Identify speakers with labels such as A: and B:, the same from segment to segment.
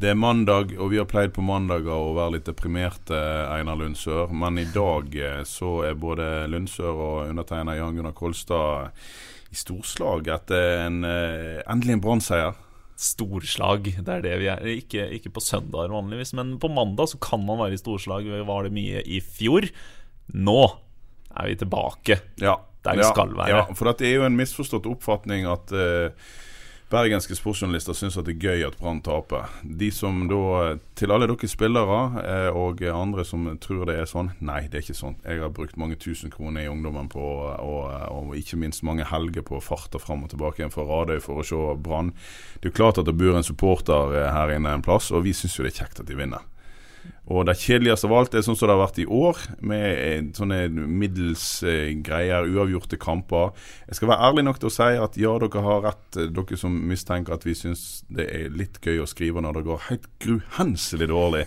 A: Det er mandag, og vi har pleid på mandager å være litt deprimerte, Einar Lundsør. Men i dag eh, så er både Lundsør og undertegner Jan Gunnar Kolstad i storslag etter en, eh, endelig en Brann-seier.
B: storslag. Det er det vi er. Ikke, ikke på søndager vanligvis, men på mandag så kan man være i storslag. Vi var det mye i fjor. Nå er vi tilbake
A: Ja,
B: der vi
A: ja,
B: skal være.
A: Ja, for det er jo en misforstått oppfatning at eh, bergenske sportsjournalister syns det er gøy at Brann taper. De som da, Til alle dere spillere eh, og andre som tror det er sånn, nei, det er ikke sånn. Jeg har brukt mange tusen kroner i ungdommen på, og, og ikke minst mange helger på å farte fram og tilbake igjen fra Radøy for å se Brann. Det er jo klart at det bor en supporter eh, her inne en plass, og vi syns jo det er kjekt at de vinner. Og det kjedeligste av alt er sånn som det har vært i år, med eh, sånne middels eh, greier, uavgjorte kamper. Jeg skal være ærlig nok til å si at ja, dere har rett, eh, dere som mistenker at vi syns det er litt gøy å skrive når det går helt gruhenselig dårlig.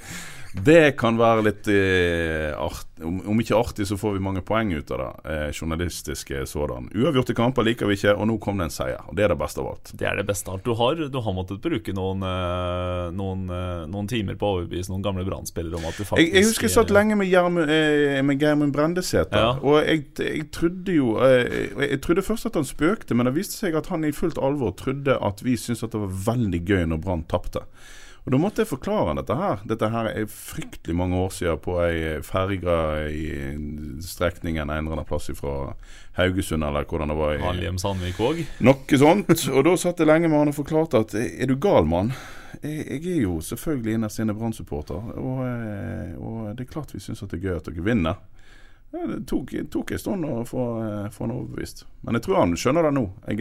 A: Det kan være litt eh, art, om, om ikke artig, så får vi mange poeng ut av det. Eh, journalistiske sådan. Uavgjorte kamper liker vi ikke, og nå kom det en seier. Og det er det beste av alt.
B: Det er det beste av alt. Du har, du har måttet bruke noen, eh, noen, eh, noen timer på å overbevise noen gamle du faktisk
A: Jeg, jeg husker jeg satt lenge med, eh, med Geirmund Brendesæter.
B: Ja.
A: Og jeg, jeg trodde jo eh, Jeg trodde først at han spøkte, men det viste seg at han i fullt alvor trodde at vi syntes at det var veldig gøy når Brann tapte. Og Da måtte jeg forklare han dette her. Dette her er fryktelig mange år siden på ei ferge i strekningen en eller annen plass fra Haugesund, eller hvordan det var. i
B: Halhjem Sandvik òg.
A: Noe sånt. Og da satt jeg lenge med han og forklarte at er du gal, mann? Jeg, jeg er jo selvfølgelig innerst inne Brann-supporter, og, eh, og det er klart vi syns det er gøy at dere vinner. Det tok, tok en stund å få, eh, få han overbevist. Men jeg tror han skjønner det nå. Jeg-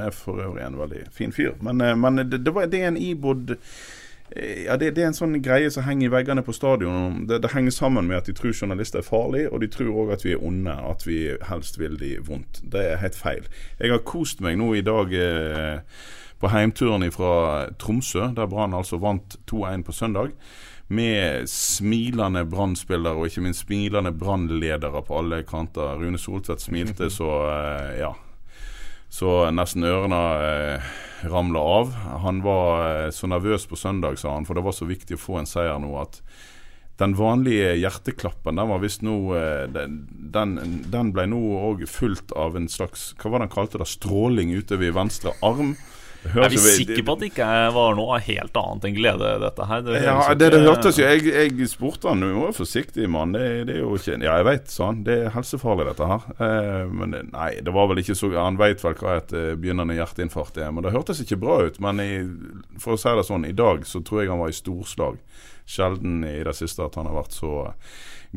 A: er for øvrig en veldig fin fyr. Men, eh, men det, det, var, det er en ibodd eh, ja, det, det er en sånn greie som henger i veggene på stadion. Det henger sammen med at de tror journalister er farlige, og de tror òg at vi er onde. At vi helst vil de vondt. Det er helt feil. Jeg har kost meg nå i dag eh, på heimturen fra Tromsø, der Brann altså vant 2-1 på søndag. Med smilende Brann-spillere og ikke minst smilende Brann-ledere på alle kanter. Rune Soltvedt smilte så eh, ja så nesten ørene eh, ramla av. Han var eh, så nervøs på søndag, sa han, for det var så viktig å få en seier nå at den vanlige hjerteklappen den var visst nå eh, den, den ble nå òg fulgt av en slags Hva var det han kalte det? Stråling utover i venstre arm.
B: Er vi sikre på at det ikke var noe helt annet enn glede, dette her? Det
A: ja, det, det hørtes jo Jeg, jeg spurte han du må være forsiktig, mann. Det, det er jo ikke Ja, jeg veit, sa han. Det er helsefarlig, dette her. Eh, men nei, det var vel ikke så Han veit vel hva et eh, begynnende hjerteinfarkt er. Men det hørtes ikke bra ut. Men i, for å si det sånn, i dag så tror jeg han var i storslag. Sjelden i det siste at han har vært så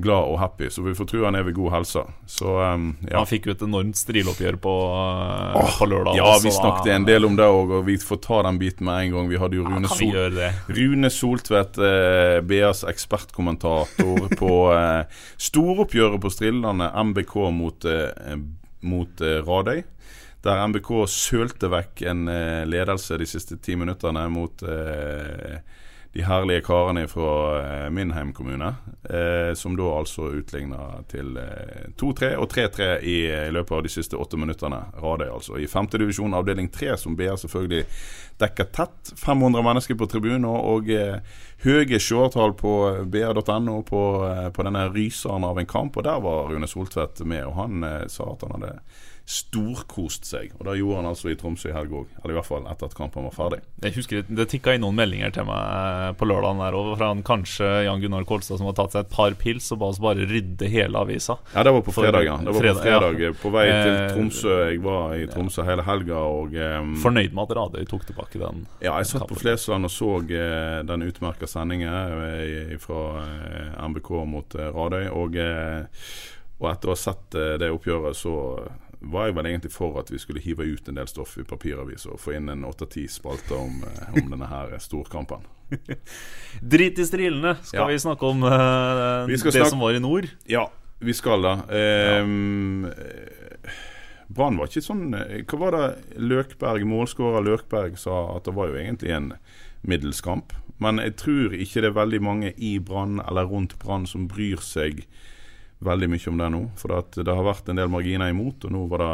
A: glad og happy. Så vi får tro han er ved god helse. Så um, ja.
B: Han fikk jo et enormt striloppgjør på, uh, på lørdag.
A: Ja, vi snakket en del om det òg, og vi får ta den biten med en gang. Vi hadde jo Rune,
B: vi
A: Sol? Rune Soltvedt, eh, BAs ekspertkommentator på eh, storoppgjøret på Strillane, MBK mot, eh, mot eh, Radøy. Der MBK sølte vekk en eh, ledelse de siste ti minuttene mot eh, de herlige karene fra eh, min heimkommune, eh, som da altså utligna til eh, 2-3 og 3-3 i, i, løpet av de siste åtte minuttene. Radøy, altså. I femtedivisjon avdeling 3, som BR selvfølgelig dekker tett. 500 mennesker på tribunen og eh, høye seertall på br.no på, eh, på denne ryseren av en kamp. Og der var Rune Soltvedt med, og han eh, sa at han hadde storkost seg. Og det gjorde han altså i Tromsø i helg òg. Eller i hvert fall etter at kampen var ferdig.
B: Jeg husker Det tikka inn noen meldinger til meg på lørdagen der over fra han kanskje Jan Gunnar Kolstad som har tatt seg et par pils og ba oss bare rydde hele avisa.
A: Ja, det var på fredag. ja Det var
B: fredag,
A: på fredag
B: ja.
A: På vei til
B: Eh,
A: Tromsø. Jeg var i Tromsø hele helga og um,
B: Fornøyd med at Radøy tok tilbake den.
A: Ja, jeg satt på. Flesland og så uh, den utmerka sendingen eh, fra uh, MBK mot uh, Radøy. Og, eh, og etter å ha sett eh, det oppgjøret, så var jeg vel egentlig for at vi skulle hive ut en del stoff i papiraviser og få inn en åtte-ti spalter om, eh, om denne her storkampen.
B: Drit i strilene! Skal
A: Ja.
B: vi snakke om uh,
A: Vi
B: det
A: snakke-
B: som var i nord?
A: Ja, vi skal da. Um, ja. Brann var ikke sånn eh, Hva var det Løkberg, målskårer Løkberg sa at det var jo egentlig en middels kamp. Men jeg tror ikke det er veldig mange i Brann eller rundt Brann som bryr seg veldig mye om det nå. For det har vært en del marginer imot, og nå var det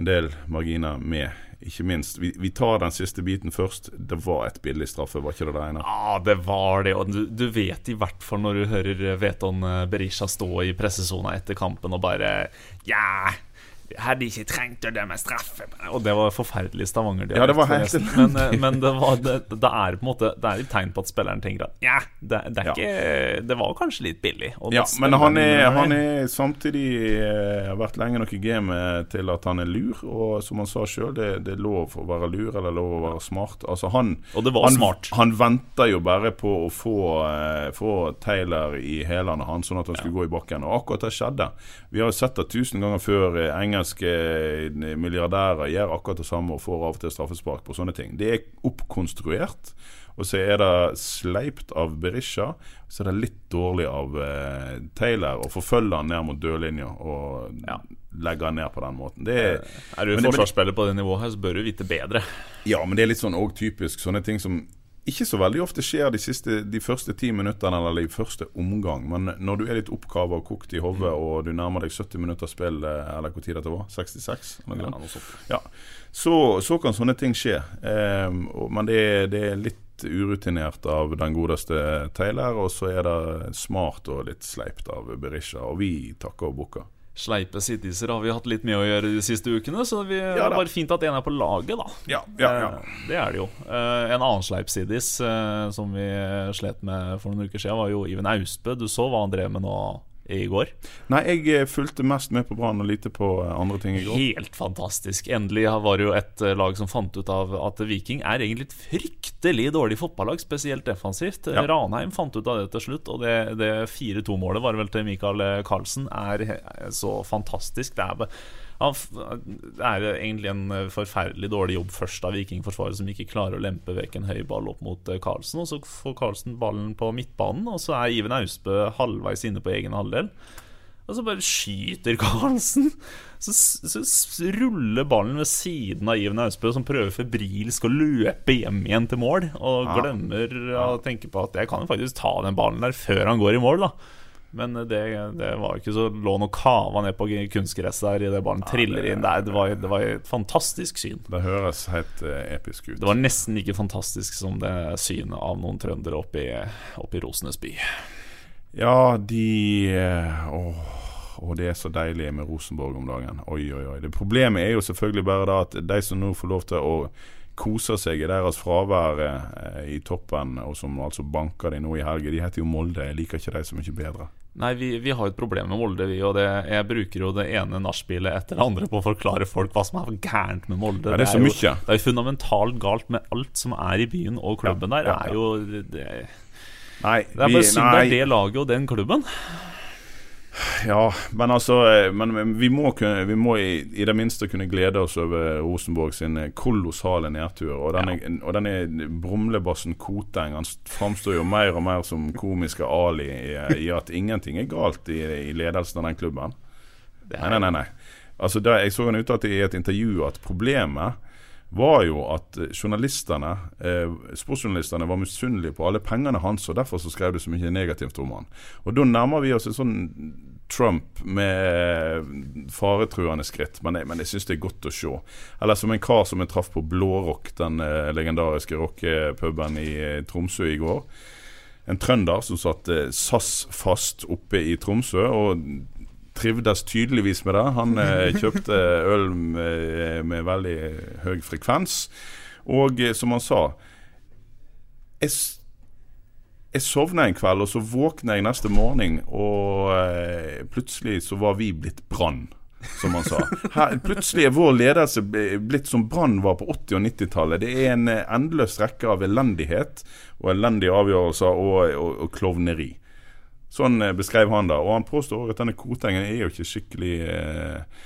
A: en del marginer med. Ikke minst. Vi, vi tar den siste biten først. Det var et billig straffe, var ikke det det ene?
B: Ja, det var det. Og du, du vet i hvert fall når du hører Veton eh, Berisha stå i pressesona etter kampen og bare Ja, jeg hadde ikke trengt å dømme straffe. Og det var forferdelig stavanger
A: Ja, det var helt
B: men, eh, men det, var, det, det er på en måte Det er et tegn på at spilleren tenker at ja, det, det er
A: Ja.
B: ikke Det var kanskje litt billig. Og
A: Ja, men han er, han er samtidig eh, har vært lenge nok i gamet til at han er lur. Og som han sa sjøl, det, det er lov å være lur eller lov å være smart. Altså han
B: Og det var
A: han,
B: smart.
A: Han venta jo bare på å få, eh, få Taylor i hælene hans, sånn at han skulle gå i bakken. Og akkurat det skjedde. Vi har jo sett det tusen ganger før. eh, Engelske eh, milliardærer gjør akkurat det samme og får av og til straffespark på sånne ting. Det er oppkonstruert. Og så er det sleipt av Berisha. Så er det litt dårlig av eh, Taylor å forfølge han ned mot dørlinja og
B: Ja.
A: legge han ned på den måten. Det er,
B: Er du forsvarsspiller på det nivået her, så bør du vite bedre.
A: ja, men det er litt sånn òg typisk sånne ting som ikke så veldig ofte skjer de, siste, de første ti minuttene eller i første omgang. Men når du er litt oppkava og kokt i hodet, og du nærmer deg 70 minutter spill, eh, eller hvor tid dette var, 66? Eller noe
B: Ja,
A: sånt. Ja, så, så kan sånne ting skje. Eh, men det, det er litt urutinert av den godeste Taylor, og så er det smart og litt sleipt av Berisha. Og vi takker og bukker.
B: Sleipe sittiser har vi hatt litt med å gjøre de siste ukene, så vi, det
A: Ja
B: er bare fint at en er på laget, da.
A: Ja, ja, ja.
B: Eh, Det er det jo. Eh, En annen sleipsidis eh, som vi slet med for noen uker siden, var jo Iven Austbø. Du så hva han drev med nå i går.
A: Nei, jeg eh, fulgte mest med på Brann og lite på eh, andre ting i går.
B: Helt fantastisk. Endelig var det jo et eh, lag som fant ut av at Viking er egentlig et fryktelig dårlig fotballag, spesielt defensivt.
A: Ja.
B: Ranheim fant ut av det til slutt, og det, det 4-2-målet var vel til Michael Carlsen, er så fantastisk. Det er, det er egentlig en eh, forferdelig dårlig jobb først av Vikingforsvaret, som ikke klarer å lempe vekk en høy ball opp mot eh, Carlsen. Og så får Carlsen ballen på midtbanen, og så er Iven Austbø halvveis inne på egen halvdel. Og så bare skyter Carlsen. Så, så, så ruller ballen ved siden av Iven Austbø, som prøver febrilsk å løpe hjem igjen til mål. Og
A: Ja.
B: glemmer å tenke på at jeg kan jo faktisk ta den ballen der før han går i mål, da. Men det, det var ikke så lå han og kava ned på kunstgresset der idet ballen triller inn der. Det var, det var et fantastisk syn.
A: Det høres helt eh, episk ut.
B: Det var nesten like fantastisk som det synet av noen trøndere oppe i, oppe i Rosenes by.
A: Ja, de eh, Åh, Og det er så deilig med Rosenborg om dagen. Oi, oi, oi. Det Problemet er jo selvfølgelig bare da at de som nå får lov til å kose seg i deres fravær eh, i toppen, og som altså banker de nå i helga, de heter jo Molde. Jeg liker ikke de så mye bedre.
B: Nei, vi, vi har et problem med Molde, vi. Og det, jeg bruker jo det ene nachspielet etter det andre på å forklare folk hva som er gærent med Molde.
A: Ja, det er så
B: jo,
A: mye.
B: Det er jo fundamentalt galt med alt som er i byen og klubben
A: Ja,
B: der.
A: ja,
B: er jo det,
A: Nei,
B: det er bare synd det er det laget og den klubben.
A: Ja, men altså eh, Men vi må, kunne, vi må i, i det minste kunne glede oss over Rosenborg sin eh, kolossale nedtur. Og denne, og denne brumlebassen Koteng Han framstår jo mer og mer som komiske Ali i, i at ingenting er galt i, i ledelsen av den klubben. Nei, nei, nei. nei. Altså, der, jeg så han uttalte i et intervju at problemet var jo at eh, journalistene, eh, sportsjournalistene var misunnelige på alle pengene hans, og derfor så skrev de så mye negativt om han. Og da nærmer vi oss en sånn Trump med faretruende skritt, men jeg, men jeg syns det er godt å se. Eller som en kar som jeg traff på Blårock, den eh, legendariske rockepuben i eh, Tromsø i går. En trønder som satt eh, SAS fast oppe i Tromsø. og trivdes tydeligvis med det. Han eh, kjøpte øl med, med veldig høy frekvens. Og eh, som han sa jeg, jeg sovna en kveld, og så våkna jeg neste morgen, og eh, plutselig så var vi blitt Brann. Som han sa. Her, plutselig er vår ledelse blitt som Brann var på 80- og 90-tallet. Det er en eh, endeløs rekke av elendighet og elendige avgjørelser og, og, og klovneri. Sånn eh, beskrev han det. Og han påstår at denne Kotengen er jo ikke skikkelig eh,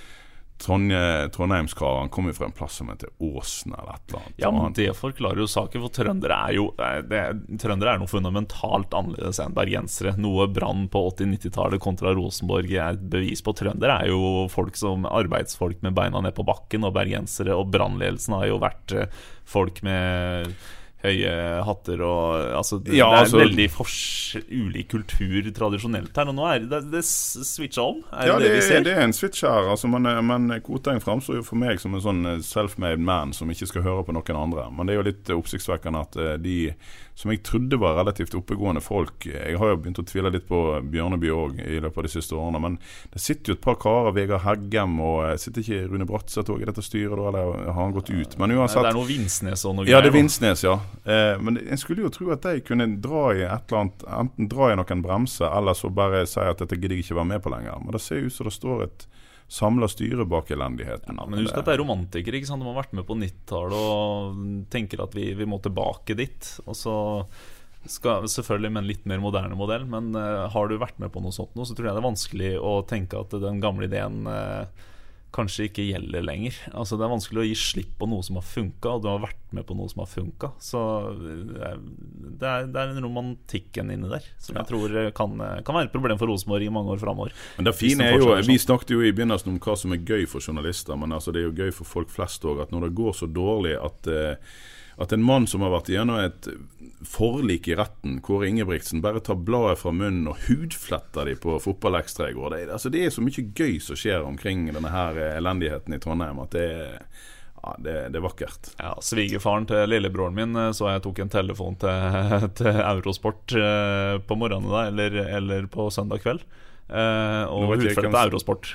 A: Trondheimskar. Han kommer jo fra en plass som heter Åsen eller et eller annet.
B: Ja, men Det forklarer jo saken, for trøndere er jo eh, det, Trøndere er noe fundamentalt annerledes enn bergensere. Noe Brann på 80-90-tallet kontra Rosenborg er et bevis på. Trøndere er jo folk som arbeidsfolk med beina ned på bakken, og bergensere og Brannledelsen har jo vært eh, folk med høye hatter og Altså, det,
A: Ja,
B: det er
A: altså-
B: veldig fors ulik kultur tradisjonelt her. Og nå er det, det switcha om. Er
A: ja,
B: det
A: det,
B: vi ser?
A: det er en switch her. Altså, men, men Koteng framstår jo for meg som en sånn self-made man som ikke skal høre på noen andre. Men det er jo litt oppsiktsvekkende at eh, de som jeg trodde var relativt oppegående folk Jeg har jo begynt å tvile litt på Bjørneby òg i løpet av de siste årene. Men det sitter jo et par karer, Vegard Heggem og eh, Sitter ikke Rune Bratseth òg i dette styret, da? Eller har han gått ut? Men uansett
B: det er noe Vinsnes og noe greier.
A: Ja, det er. Vinsnes, ja. Eh, men en skulle jo tro at de kunne dra i et eller annet Enten dra i noen bremser, eller så bare si at dette gidder jeg ikke være med på lenger. Men det ser ut som det står et samla styre bak elendigheten.
B: Ja, men husk at det er romantikere. ikke sant? De har vært med på 90-tallet og tenker at vi, vi må tilbake dit. Og så skal, selvfølgelig med en litt mer moderne modell, men uh, har du vært med på noe sånt nå, så tror jeg det er vanskelig å tenke at den gamle ideen eh, kanskje ikke gjelder lenger. Altså Det er vanskelig å gi slipp på noe som har funka, og du har vært med på noe som har funka. Så det er, det er, en romantikken inni der som jeg tror eh, kan, eh, kan være et problem for Rosenborg i mange år framover.
A: Men det fine er jo,
B: sånn.
A: Vi snakket jo i begynnelsen om hva som er gøy for journalister, men altså det er jo gøy for folk flest òg. At når det går så dårlig at, eh, at en mann som har vært gjennom et forlik i retten, Kåre Ingebrigtsen, bare tar bladet fra munnen og hudfletter de på Fotballekstra i går. Det, altså det er så mye gøy som skjer omkring denne her eh, elendigheten i Trondheim at det er, ja, det, det er vakkert.
B: Ja, Svigerfaren til lillebroren min eh, så jeg tok en telefon til, til Eurosport eh, på morgenen da, eller, eller på søndag kveld. Og
A: jeg hvem-
B: Eurosport.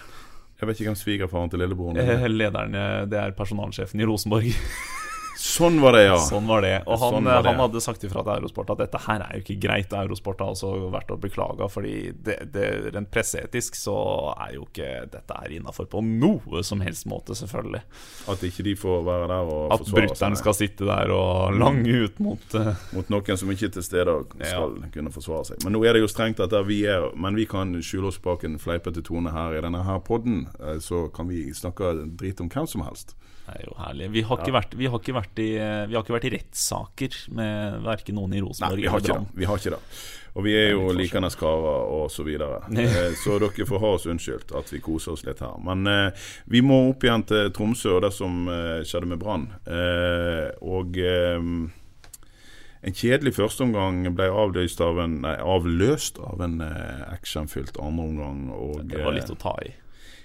A: Jeg vet ikke hvem svigerfaren til lillebroren er.
B: lederen, det er personalsjefen i Rosenborg.
A: Sånn var det, ja.
B: Sånn var det. Og han,
A: Sånn det.
B: han hadde sagt ifra til Eurosport at dette her er jo ikke greit. Eurosport har også vært og beklaga, fordi det, det, rent presseetisk så er jo ikke dette her innafor på noe som helst måte, selvfølgelig.
A: At ikke de får være der og
B: At
A: forsvare
B: brutter'n
A: seg
B: skal sitte der og lange ut mot uh...
A: mot noen som ikke er til stede og skal kunne forsvare seg. Men nå er det jo strengt at vi er, men vi kan skjule oss bak en fleipete tone her i denne her podden. eh, Så kan vi snakke drit om hvem som helst.
B: Det er jo herlig. Vi har ikke, vært, vi har ikke, vært, i, vi har ikke vært i rettssaker med verken noen i
A: Nei,
B: Rosenborg
A: vi har
B: eller
A: Vi har ikke det. Og vi er jo likende karer og så videre. Eh, Så dere får ha oss unnskyldt at vi koser oss litt her. Men eh, vi må opp igjen til Tromsø og det som eh, skjedde med Brann. Eh, og eh, en kjedelig førsteomgang ble avløst av en, nei, avløst av en eh, actionfylt andreomgang.
B: Det var litt
A: eh,
B: å ta i.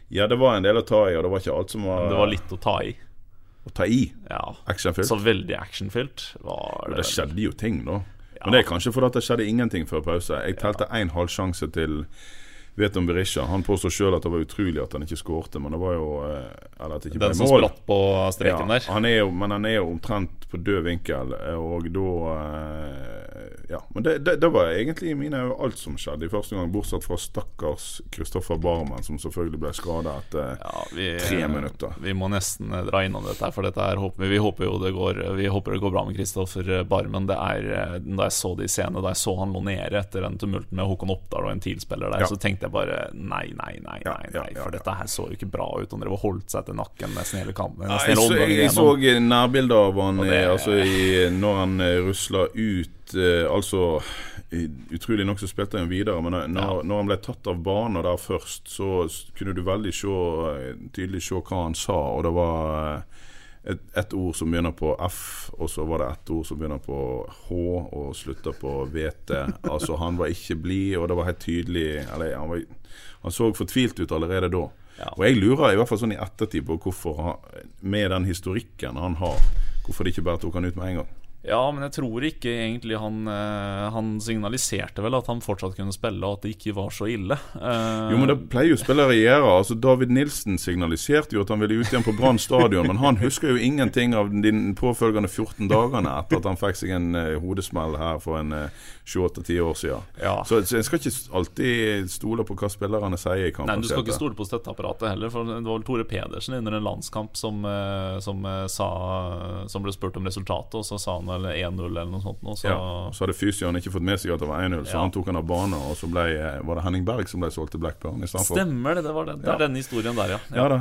A: Ja, det var en del å ta i, og det var ikke alt som var,
B: det var litt å ta i.
A: å ta i.
B: Ja.
A: Actionfylt.
B: Så veldig actionfylt var det.
A: det skjedde jo ting, da.
B: Ja.
A: Men det er kanskje fordi det skjedde ingenting før pause. Jeg telte én halvsjanse til Veton Berisha. Han påstår sjøl at det var utrolig at han ikke skårte, men det var jo eh, Eller at det ikke ble
B: Den som
A: mål.
B: spratt på streken der.
A: Han er jo, men han er jo omtrent på død vinkel, eh, og da eh, Ja. Men det, det, det var egentlig mine alt som skjedde i første gang, bortsett fra stakkars Kristoffer Barmen, som selvfølgelig ble skada etter
B: Ja, vi,
A: tre minutter.
B: Vi må nesten dra innom dette, for dette håper vi, vi håper jo det går Vi håper det går bra med Kristoffer Barmen. Det er, da jeg så det i scenen, da jeg så han lå nede etter den tumulten med Håkon Oppdal og en TIL-spiller der,
A: Ja.
B: så tenkte jeg bare nei, nei, nei, nei, nei for dette her så jo ikke bra ut. Han drev og holdt seg til nakken nesten hele kampen. Nesten
A: jeg,
B: hele
A: så,
B: omgangen
A: jeg, jeg så nærbilder av han
B: det-
A: eh, altså, i, når han eh, rusla ut eh, Altså Utrolig nok så spilte han videre, men når,
B: Ja.
A: når han ble tatt av banen der først, så kunne du veldig se, eh, tydelig se hva han sa, og det var eh, et, et ord som begynner på F, og så var det et ord som begynner på H og slutter på VT. Altså, han var ikke blid, og det var helt tydelig Eller han, var, han så fortvilt ut allerede da.
B: Ja.
A: Og jeg lurer i hvert fall sånn i ettertid på hvorfor han, med den historikken han har, hvorfor de ikke bare tok han ut med en gang.
B: Ja, men jeg tror ikke egentlig han eh, Han signaliserte vel at han fortsatt kunne spille, og at det ikke var så ille. Eh,
A: Jo, men det pleier jo å gjøre. Altså, David Nilsen signaliserte jo at han ville ut igjen på Brann stadion, men han husker jo ingenting av de påfølgende 14 dagene etter at han fikk seg en eh, hodesmell her for en eh, 28-10 år siden.
B: Ja.
A: Så, så en skal ikke alltid stole på hva spillerne sier i kampen.
B: Nei, Du skal ikke stole på støtteapparatet heller. For Det var vel Tore Pedersen under en landskamp som, som, sa, som ble spurt om resultatet, og så sa han vel 1-0 eller noe sånt. Og så,
A: Ja, så hadde fysioen ikke fått med seg at det var 1-0, så
B: Ja.
A: han tok han av bane. Og så ble, eh, var det Henning Berg som ble solgt til Blackburn istedenfor.
B: Stemmer det, det var den, det er denne historien der, ja.
A: Ja da,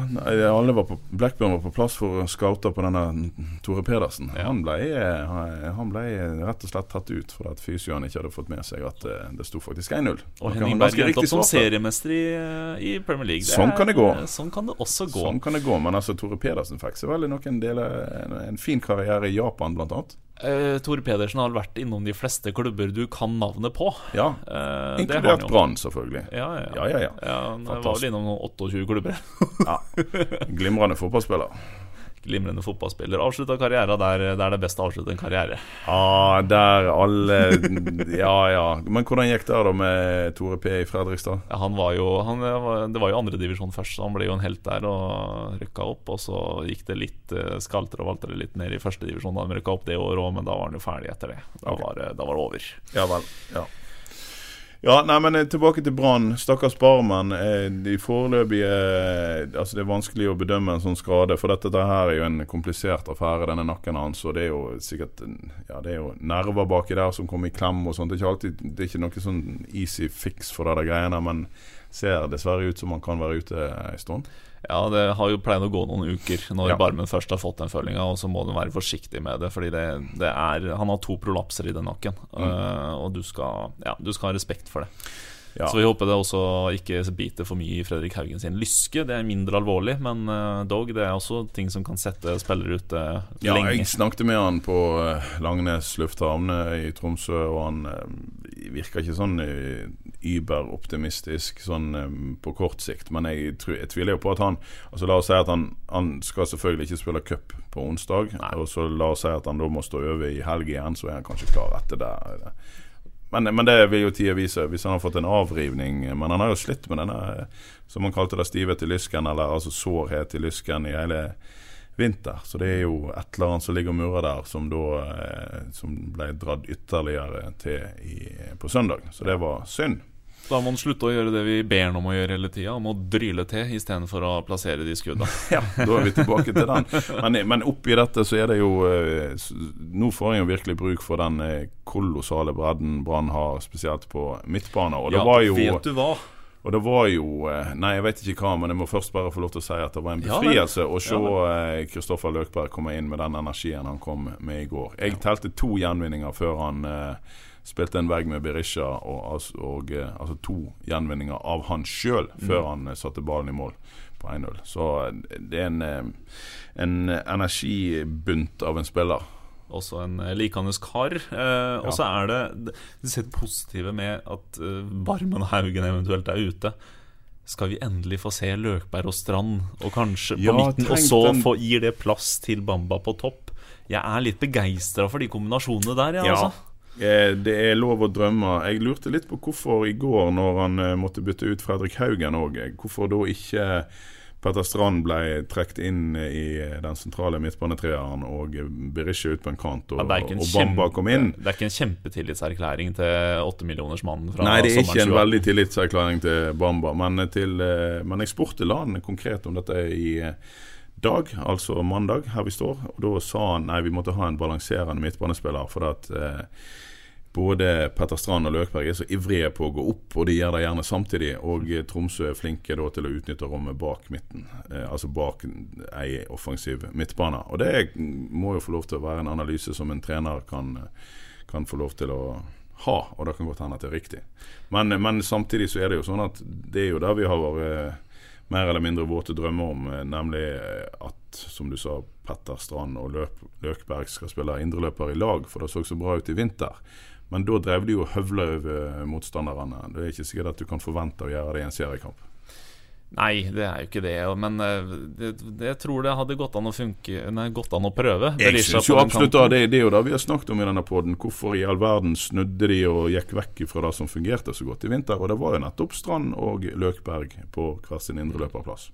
A: alle var på, Blackburn var på plass for å scoute på denne Tore Pedersen.
B: Ja.
A: Han, ble, eh, han- ble rett og slett tatt ut fordi at fysioen ikke hadde fått med seg at eh, det sto faktisk 1-0.
B: Og Henning Berg endte opp som seriemester i, i Premier League.
A: Sånn kan det gå.
B: Sånn kan det også gå.
A: Sånn kan det gå, men altså Tore Pedersen fikk seg vel noen deler en, en fin karriere i Japan, blant annet.
B: Eh, Tore Pedersen har vært innom de fleste klubber du kan navnet på.
A: Ja,
B: han
A: Inkludert. Brann, selvfølgelig.
B: Ja, ja,
A: Ja, ja, ja.
B: Han var vel innom noen 28 klubber.
A: Ja. Glimrende fotballspiller.
B: Glimrende fotballspiller. Avslutta karriera der, der det er best å avslutte en karriere.
A: Ja, der alle Ja, ja. Men hvordan gikk det da med Tore P i Fredrikstad?
B: Ja, Han var jo han, Det var jo andredivisjon først, så han ble jo en helt der og rykka opp. Og så gikk det litt eh, skalter og valter litt ned i førstedivisjon da han rykka opp det året òg, men da var han jo ferdig etter det. Da,
A: Ok.
B: var, det- da var det over.
A: Ja vel. Ja. Ja, nei, men eh, Tilbake til Brann. Stakkars Barmen. Eh, de foreløpige eh, Altså Det er vanskelig å bedømme en sånn skade. For dette, dette her er jo en komplisert affære, denne nakken hans. Og det er jo sikkert Ja, det er jo nerver baki der som kommer i klem og sånt. Det er ikke alltid Det er ikke noe sånn easy fix for det der greiene, men ser dessverre ut som han kan være ute en stund.
B: Ja, det har jo pleid å gå noen uker når
A: Ja.
B: Barmen først har fått den følinga, og så må du være forsiktig med det, fordi det, det er Han har to prolapser i den nakken, eh, og du skal, ja, du skal ha respekt for det.
A: Ja.
B: Så vi håper det også ikke biter for mye i Fredrik Haugen sin lyske. Det er mindre alvorlig, men eh, dog, det er også ting som kan sette spillere ute
A: Ja,
B: lenge.
A: jeg snakket med han på eh, Langnes lufthavn eh, i Tromsø, og han virker ikke sånn überoptimistisk sånn på kort sikt. Men jeg, jeg tviler jo på at han Altså La oss si at han, han skal selvfølgelig ikke spille cup på onsdag.
B: Nei.
A: Og så la oss si at han da må stå over i helg igjen, så er han kanskje klar etter det. Men, men det vil jo tida vise, hvis han har fått en avrivning. Men han har jo slitt med denne, som han kalte det, stivhet i lysken, eller altså sårhet i lysken i hele vinter. Så det er jo et eller annet som ligger og murrer der, som da eh, Som ble dratt ytterligere til i, på søndag. Så det var synd.
B: Da må man slutte å gjøre det vi ber ham om å gjøre hele tida, om å dryle til istedenfor å plassere de skudda.
A: Ja, da er vi tilbake til den. Men, men oppi dette så er det jo eh, Nå får jeg jo virkelig bruk for den eh, kolossale bredden Brann har, spesielt på midtbane. Og det var jo
B: vet du hva?
A: Og det var jo eh, Nei, jeg vet ikke hva, men jeg må først bare få lov til å si at det var en
B: Ja,
A: befrielse å se
B: Ja,
A: Kristoffer Løkberg komme inn med den energien han kom med i går. Jeg telte to gjenvinninger før han eh, spilte en vegg med Berisha, og, og eh, altså to gjenvinninger av han sjøl før
B: Mm.
A: han eh, satte ballen i mål på 1-0. Så eh, det er en, en energibunt av en spiller.
B: Også en likende kar. Eh, Og så er det det sett positive med at eh, Barmen Haugen eventuelt er ute. Skal vi endelig få se Løkberg og Strand, og kanskje på
A: Ja,
B: midten, og så
A: den-
B: få, gir det plass til Bamba på topp? Jeg er litt begeistra for de kombinasjonene der, ja,
A: Ja.
B: altså.
A: Eh, Det er lov å drømme. Jeg lurte litt på hvorfor i går, når han eh, måtte bytte ut Fredrik Haugen òg, hvorfor da ikke Petter Strand ble trukket inn i den sentrale midtbanetreeren og Berisha ut på en kant, og,
B: Ja, en
A: og Bamba kom inn.
B: det er ikke en kjempetillitserklæring til åttemillionersmannen fra
A: Nei, det er ikke en
B: sommeren 2018.
A: veldig tillitserklæring til Bamba, men, til, eh, men jeg spurte Lan konkret om dette i eh, dag, altså mandag, her vi står. Og da sa han nei, vi måtte ha en balanserende midtbanespiller, for at eh, både Petter Strand og Løkberg er så ivrige på å gå opp, og de gjør det gjerne samtidig. Og Tromsø er flinke da til å utnytte rommet bak midten, eh, altså bak ei offensiv midtbane. Og det må jo få lov til å være en analyse som en trener kan, kan få lov til å ha, og det kan godt hende at det er riktig. Men, men samtidig så er det jo sånn at det er jo der vi har vært mer eller mindre våte drømmer om, eh, nemlig eh, at, som du sa, Petter Strand og Løp, Løkberg skal spille indreløper i lag, for det så så bra ut i vinter. Men da drev de jo høvla over motstanderne. Det er ikke sikkert at du kan forvente å gjøre det i en seriekamp.
B: Nei, det er jo ikke det. Men eh, det, det, jeg tror det hadde gått an å funke Nei, gått an å prøve.
A: Jeg syns jo absolutt da, det, det er jo det vi har snakket om i denne podden. Hvorfor i all verden snudde de og gikk vekk fra det som fungerte så godt i vinter? Og det var jo nettopp Strand og Løkberg på hver sin indre løperplass.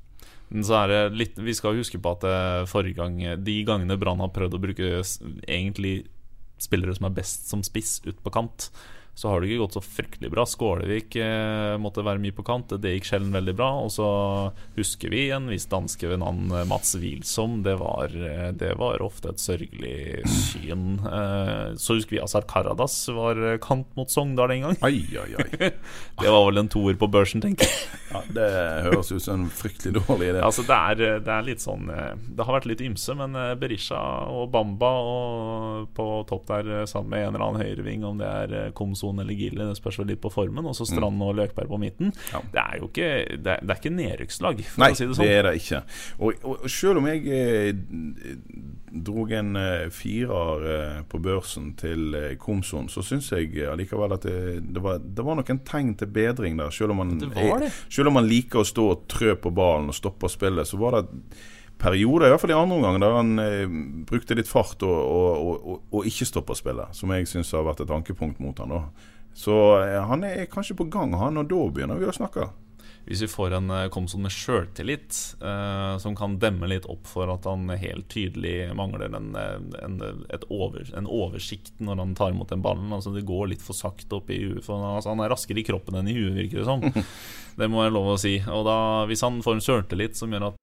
B: Men så er det litt Vi skal huske på at eh, forrige gang de gangene Brann har prøvd å bruke egentlig spillere som er best som spiss ut på kant, så har det ikke gått så fryktelig bra. Skålevik eh, måtte være mye på kant, det gikk sjelden veldig bra. Og så husker vi en viss danske ved navn eh, Mats Wilsom. Det var, eh, det var ofte et sørgelig syn. Eh, så husker vi Azar Karadas var eh, kant mot Sogndal en gang.
A: Ai, ai, ai.
B: Det var vel en toer på børsen, tenker jeg.
A: Ja, det høres ut som en fryktelig dårlig idé.
B: Altså det er, det er litt sånn Det har vært litt ymse, men Berisha og Bamba og på topp der sammen med en eller annen høyreving, om det er eh, Komson eller Gille, det spørs litt på formen. Og så Strand og Løkberg på midten.
A: Ja.
B: Det er jo ikke Det er, det er ikke nedrykkslag, for
A: Nei,
B: å si det
A: det,
B: sånn.
A: er det ikke. Og, og, selv om jeg eh, drog en eh, firer eh, på børsen til eh, Komson, så syns jeg allikevel at det, det, var, det var noen tegn til bedring der. Selv om, man,
B: Det det.
A: selv om man liker å stå og trø på ballen og stoppe spillet, så var det perioder, i hvert fall i andre omgang, der han eh, brukte litt fart og, og, og, og, ikke stoppa spillet. Som jeg syns har vært et ankepunkt mot han da. Så eh, han er kanskje på gang, han, og da begynner vi å snakke.
B: Hvis vi får en eh, Komson med sjøltillit, eh, som kan demme litt opp for at han helt tydelig mangler en, eh, en, et over, en oversikt når han tar imot den ballen. Altså Det går litt for sakte opp i huet. For han, altså, han er raskere i kroppen enn i huet, virker det som. Det må jeg lov å si. Og da, hvis han får en sjøltillit som gjør at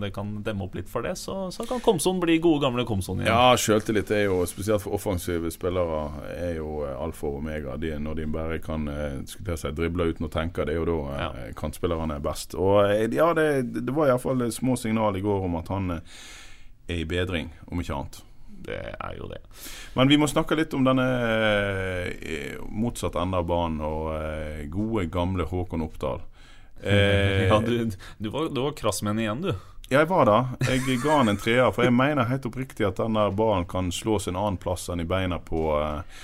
B: Det kan demme opp litt for det, så, så kan Komson bli gode gamle Komson igjen.
A: Ja, sjøltillit er jo, spesielt for offensive spillere, er jo eh, alfa og omega. De, når de bare kan eh, si, drible uten å tenke, det er jo da eh,
B: Ja.
A: kantspillerne er best. Og eh, ja, det, det var iallfall små signal i går om at han eh, er i bedring, om ikke annet.
B: Det er jo det.
A: Men vi må snakke litt om denne eh, motsatt ende av banen og eh, gode, gamle Håkon Oppdal. Eh,
B: Ja, du, du, var, du var krass med henne igjen, du.
A: Ja, jeg var det. Jeg ga han en treer, for jeg mener helt oppriktig at denne ballen kan slås en annen plass enn i beina på eh,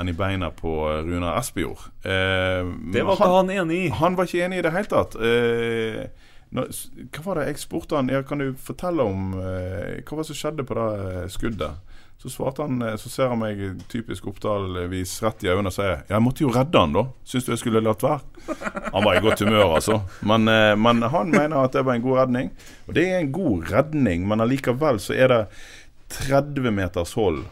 A: enn i beina på eh, Runar Espejord. Eh,
B: Det var ikke han enig i.
A: Han var ikke enig i det hele tatt. Eh, nå, hva var det jeg spurte han ja, Kan du fortelle om eh, hva var det som skjedde på det eh, skuddet? Så svarte han, eh, så ser han meg typisk Oppdal-vis rett i øynene og sier Jeg måtte jo redde han, da. Syns du jeg skulle latt være? Han var i godt humør, altså. Men, eh, men han mener at det var en god redning. Og det er en god redning, men allikevel så er det 30 meters hold.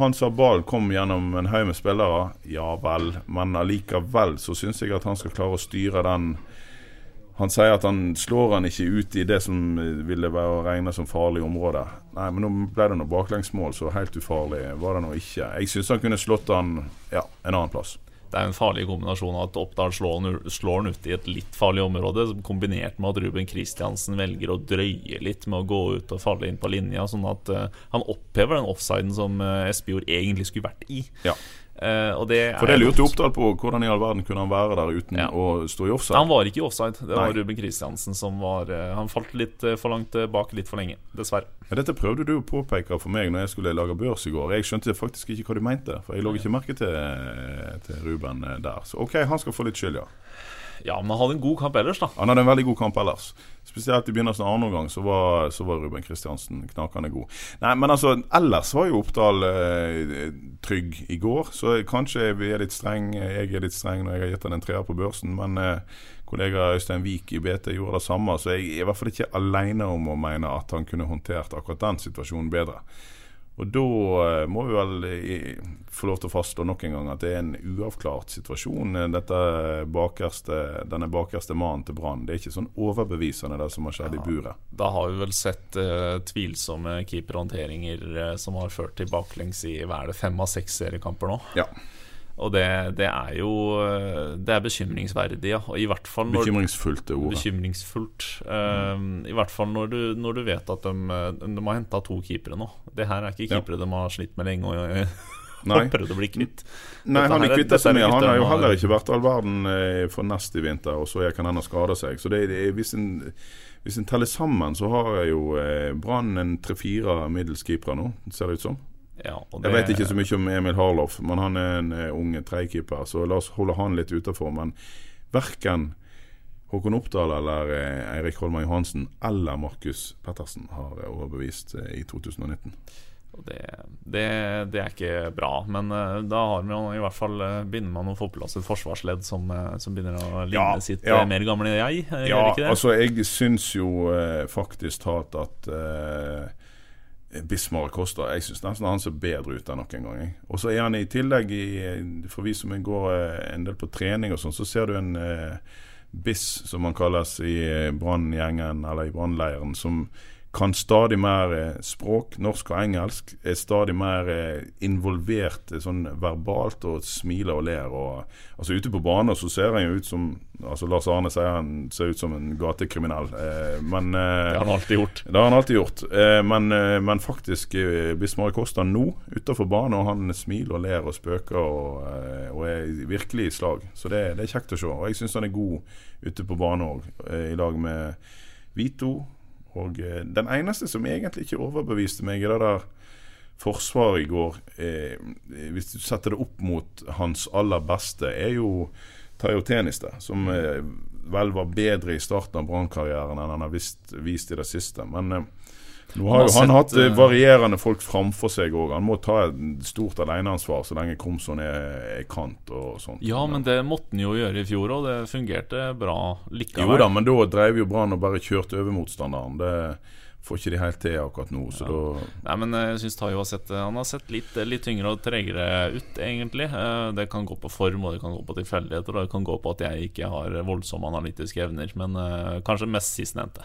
A: Han sa ballen kom gjennom en haug med spillere. Ja vel, men allikevel så syns jeg at han skal klare å styre den Han sier at han slår han ikke ut i det som eh, ville være å regne som farlig område. Nei, men nå ble det noe baklengsmål, så helt ufarlig var det nå ikke. Jeg syns han kunne slått han ja, en annen plass.
B: Det er en farlig kombinasjon av at Oppdal slår han, slår han ut i et litt farlig område, kombinert med at Ruben Kristiansen velger å drøye litt med å gå ut og falle inn på linja, sånn at uh, han opphever den offsiden som uh, Espejord egentlig skulle vært i.
A: Ja.
B: Det
A: For det lurte. Oppdal på. Hvordan i all verden kunne han være der uten
B: Ja.
A: å stå i offside?
B: Han var ikke i offside. Det var
A: Nei.
B: Ruben Kristiansen som var eh, Han falt litt eh, for langt bak litt for lenge, dessverre.
A: Dette prøvde du å påpeke for meg når jeg skulle lage børs i går. Jeg skjønte faktisk ikke hva du mente, for jeg lå ikke merke til, til Ruben der. Så OK, han skal få litt skyld, ja.
B: Ja, men han hadde en god kamp ellers, da.
A: Han hadde en veldig god kamp ellers. Spesielt i begynnelsen av andre omgang så var, så var Ruben Kristiansen knakende god. Nei, men altså, ellers var jo Oppdal eh, trygg i går, så kanskje vi er litt streng. Jeg er litt streng når jeg har gitt han en treer på børsen, men eh, kollega Øystein Wiik i BT gjorde det samme, så jeg er i hvert fall ikke alene om å mene at han kunne håndtert akkurat den situasjonen bedre. Og da eh, må vi vel få lov til å fastslå nok en gang at det er en uavklart situasjon. eh, bakerste, denne bakerste mannen til Brann. Det er ikke sånn overbevisende det som har skjedd i buret.
B: Da har vi vel sett uh, tvilsomme keeperhåndteringer uh, som har ført til baklengs i hva er det, fem av seks seriekamper nå.
A: Ja.
B: Og det, det, er jo Det er bekymringsverdig, ja. Og i hvert fall når,
A: Bekymringsfullt det ordet.
B: Bekymringsfullt. Um, I hvert fall når du, når du vet at de, de har henta to keepere nå. Det her er ikke keepere ja. de har slitt med lenge. Og, Nei. og prøvd å bli kvitt.
A: Nei, han er kvitt så mye. Han har jo heller ikke vært all verden eh, for nest i vinter, og så jeg kan ha skade seg. Så det, det, hvis, en, hvis en teller sammen, så har jeg jo eh, Brann en tre-fire middels keepere nå, ser det ut som.
B: Ja, det,
A: jeg vet ikke så mye om Emil Harloff, men han er en uh, ung tredjekeeper, så la oss holde han litt utafor. Men verken Håkon Oppdal eller uh, Eirik Holmar Johansen eller Markus Pettersen har uh, overbevist i 2019.
B: Det, det, det, er ikke bra, men uh, da har man i hvert fall uh, begynner man å få på plass et forsvarsledd som, uh, som begynner å ligne ja, sitt ja. mer gamle jeg.
A: ja, altså jeg syns jo faktisk talt at Bismar Costa Jeg syns nesten han ser bedre ut enn noen gang. Og så er han i tillegg, i, for vi som går en del på trening og sånn, så ser du en Biss, som han kalles i Branngjengen eller i brannleiren, som kan stadig mer eh, språk, norsk og engelsk. Er stadig mer eh, involvert eh, sånn verbalt og smiler og ler. Og, altså Ute på banen så ser han jo ut som altså Lars Arne sier han ser ut som en gatekriminell. men,
B: det har han alltid gjort.
A: Det har han alltid gjort. men, men faktisk, Bismar Kosta nå utenfor banen, og han smiler og ler og spøker og, og er virkelig i slag. Så det, det er kjekt å se. Og jeg syns han er god ute på banen òg, i lag med Vito. Og eh, den eneste som egentlig ikke overbeviste meg i det der forsvaret i går, eh, hvis du setter det opp mot hans aller beste, er jo Tayo Teniste, som eh, vel var bedre i starten av Brann-karrieren enn han har vist, vist, i det siste. Men eh, nå har jo han hatt uh, varierende folk framfor seg òg. Han må ta et stort aleneansvar så lenge Komson er, kant og sånt.
B: Ja, men det måtte han jo gjøre i fjor òg. Det fungerte bra likevel.
A: Jo da, men da dreiv jo Brann og bare kjørte over motstanderen. Det får ikke de helt til akkurat nå. Så ja. da
B: Nei, men eh, jeg syns Tayo har sett, eh, han har sett litt, eh, litt tyngre og tregere ut, egentlig. Det kan gå på form, og det kan gå på tilfeldigheter, og det kan gå på at jeg ikke har voldsomme analytiske evner. Men uh, kanskje mest sistnevnte.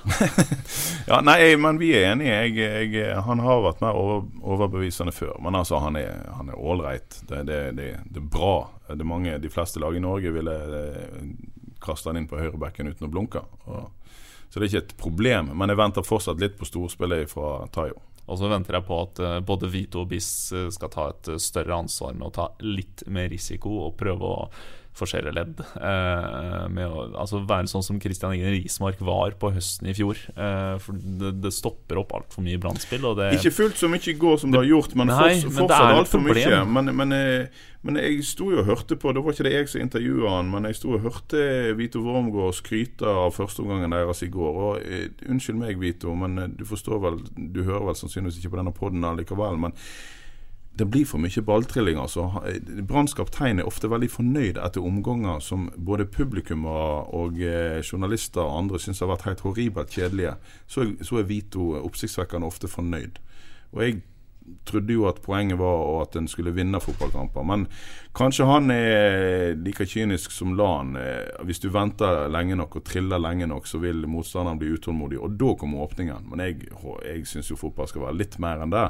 A: ja, nei, men vi er enige. Jeg, jeg, han har vært mer over, overbevisende før. Men altså, han er ålreit. Det, det, det, det, er bra. Det er mange, de fleste lag i Norge ville kaste han inn på høyrebekken uten å blunke. Og så det er ikke et problem. Men jeg venter fortsatt litt på storspillet fra Tayo.
B: Og så venter jeg på at uh, både Vito og Biss uh, skal ta et uh, større ansvar med å ta litt mer risiko og prøve å forskjellige ledd. Eh, med å altså være sånn som Christian Ingen Rismark var på høsten i fjor. Eh, for det, det, stopper opp altfor mye brannspill.
A: Ikke fullt så mye i går som det har gjort, men, nei, fortsatt, fortsatt altfor mye. Men, men, eh, men, jeg sto jo og hørte på Det var ikke det jeg som intervjua han, men jeg sto og hørte Vito Wormgård skryte av førsteomgangen deres i går. Og Unnskyld meg, Vito, men du forstår vel Du hører vel sannsynligvis ikke på denne poden allikevel. men det blir for mye balltrilling. altså. Branns kaptein er ofte veldig fornøyd etter omganger som både publikum og eh, journalister og andre syns har vært helt horribelt kjedelige. Så, så er Vito oppsiktsvekkende ofte fornøyd. Og jeg trodde jo at poenget var at en skulle vinne fotballkamper. Men kanskje han er like kynisk som Lan. Eh, hvis du venter lenge nok og triller lenge nok, så vil motstanderen bli utålmodig. Og da kommer åpningen. Men jeg, jeg syns jo fotball skal være litt mer enn det.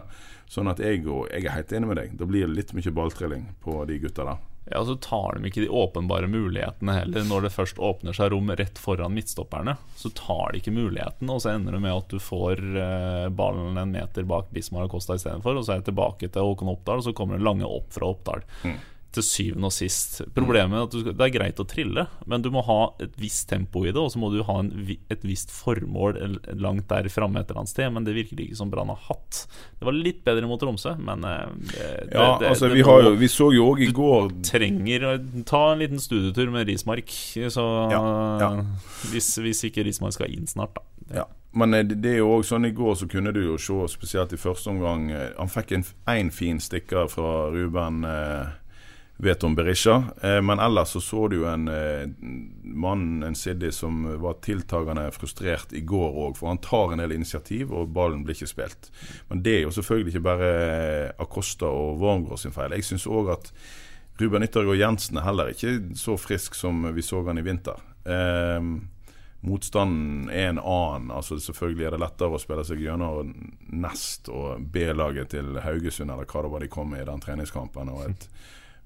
A: Sånn at jeg, jeg er helt enig med deg. Det blir litt mye balltrilling på de gutta der.
B: Ja, Så tar de ikke de åpenbare mulighetene heller. Når det først åpner seg rom rett foran midtstopperne, så tar de ikke muligheten, og så ender det med at du får uh, ballen en meter bak Bismar og Costa istedenfor, og så er jeg tilbake til Håkon Oppdal, og så kommer det lange opp fra Oppdal. Mm til syvende og sist. Problemet er at du, det er greit å trille, men du må ha et visst tempo i det, og så må du ha en, et visst formål langt der framme et eller annet sted, men det virker ikke som Brann har hatt. Det var litt bedre mot Tromsø, men eh, det,
A: Ja, det, altså vi, har jo, vi, så jo òg i går
B: Du trenger å ta en liten studietur med Rismark, så ja, ja. Hvis, hvis, ikke Rismark skal inn snart, da.
A: Ja. Men eh, det er jo også sånn i går så kunne du jo se, spesielt i første omgang eh, Han fikk en, en fin stikker fra Ruben. Eh, vet om Berisha. Eh, men ellers så så du jo en eh, mann, en Siddi, som var tiltagende frustrert i går òg. For han tar en del initiativ, og ballen blir ikke spilt. Men det er jo selvfølgelig ikke bare Acosta og Wormgård sin feil. Jeg syns òg at Ruben Yttergård Jensen er heller ikke så frisk som vi så han i vinter. Eh, motstanden er en annen. altså Selvfølgelig er det lettere å spille seg gjennom Nest og B-laget til Haugesund, eller hva det var de kom med i den treningskampen. og et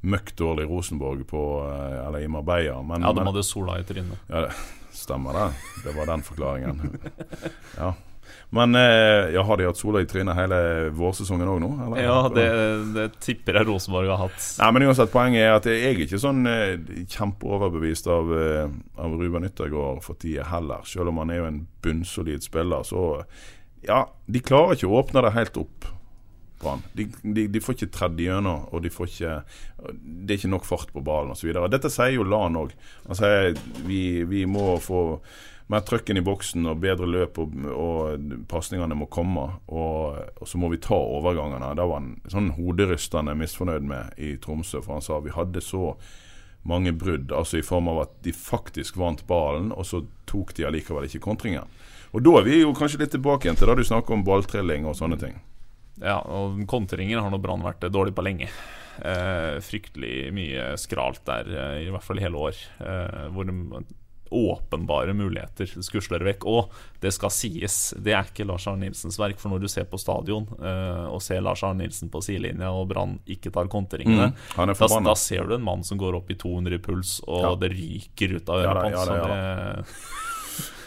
A: møkk dårlig Rosenborg på, eh, eller i Marbella. Men,
B: Ja, de hadde sola i trynet.
A: ja, det stemmer det. Det var den forklaringen. Ja. Men eh, ja, har de hatt sola i trynet hele vårsesongen òg nå? eller?
B: Ja, det, det tipper jeg Rosenborg har hatt.
A: Nei, men uansett, poenget er at jeg er ikke sånn eh, kjempeoverbevist av, av Ruben Yttergård for tida heller. Selv om han er jo en bunnsolid spiller, så Ja, de klarer ikke å åpne det helt opp. Brann. De, de, de får ikke tredd gjennom, og de får ikke Det er ikke nok fart på ballen osv. Dette sier jo Lan òg. Han sier vi, vi må få mer trøkken i boksen og bedre løp, og, og pasningene må komme. Og, og så må vi ta overgangene. Det var han sånn hoderystende misfornøyd med i Tromsø, for han sa vi hadde så mange brudd, altså i form av at de faktisk vant ballen, og så tok de allikevel ikke kontringen. Og da er vi jo kanskje litt tilbake igjen til da du snakker om balltrilling og sånne ting.
B: Ja, og kontringer har nå Brann vært dårlig på lenge. Eh, fryktelig mye skralt der, eh, i hvert fall i hele år. Eh, hvor de åpenbare muligheter skusler vekk. Og det skal sies, det er ikke Lars Arne Nilsens verk. For når du ser på stadion eh, og ser Lars Arne Nilsen på sidelinja, og Brann ikke tar kontringene,
A: Mm,
B: da, da ser du en mann som går opp i 200 i puls, og
A: Ja.
B: det ryker ut av
A: Ja
B: på
A: ja
B: så
A: ja
B: det-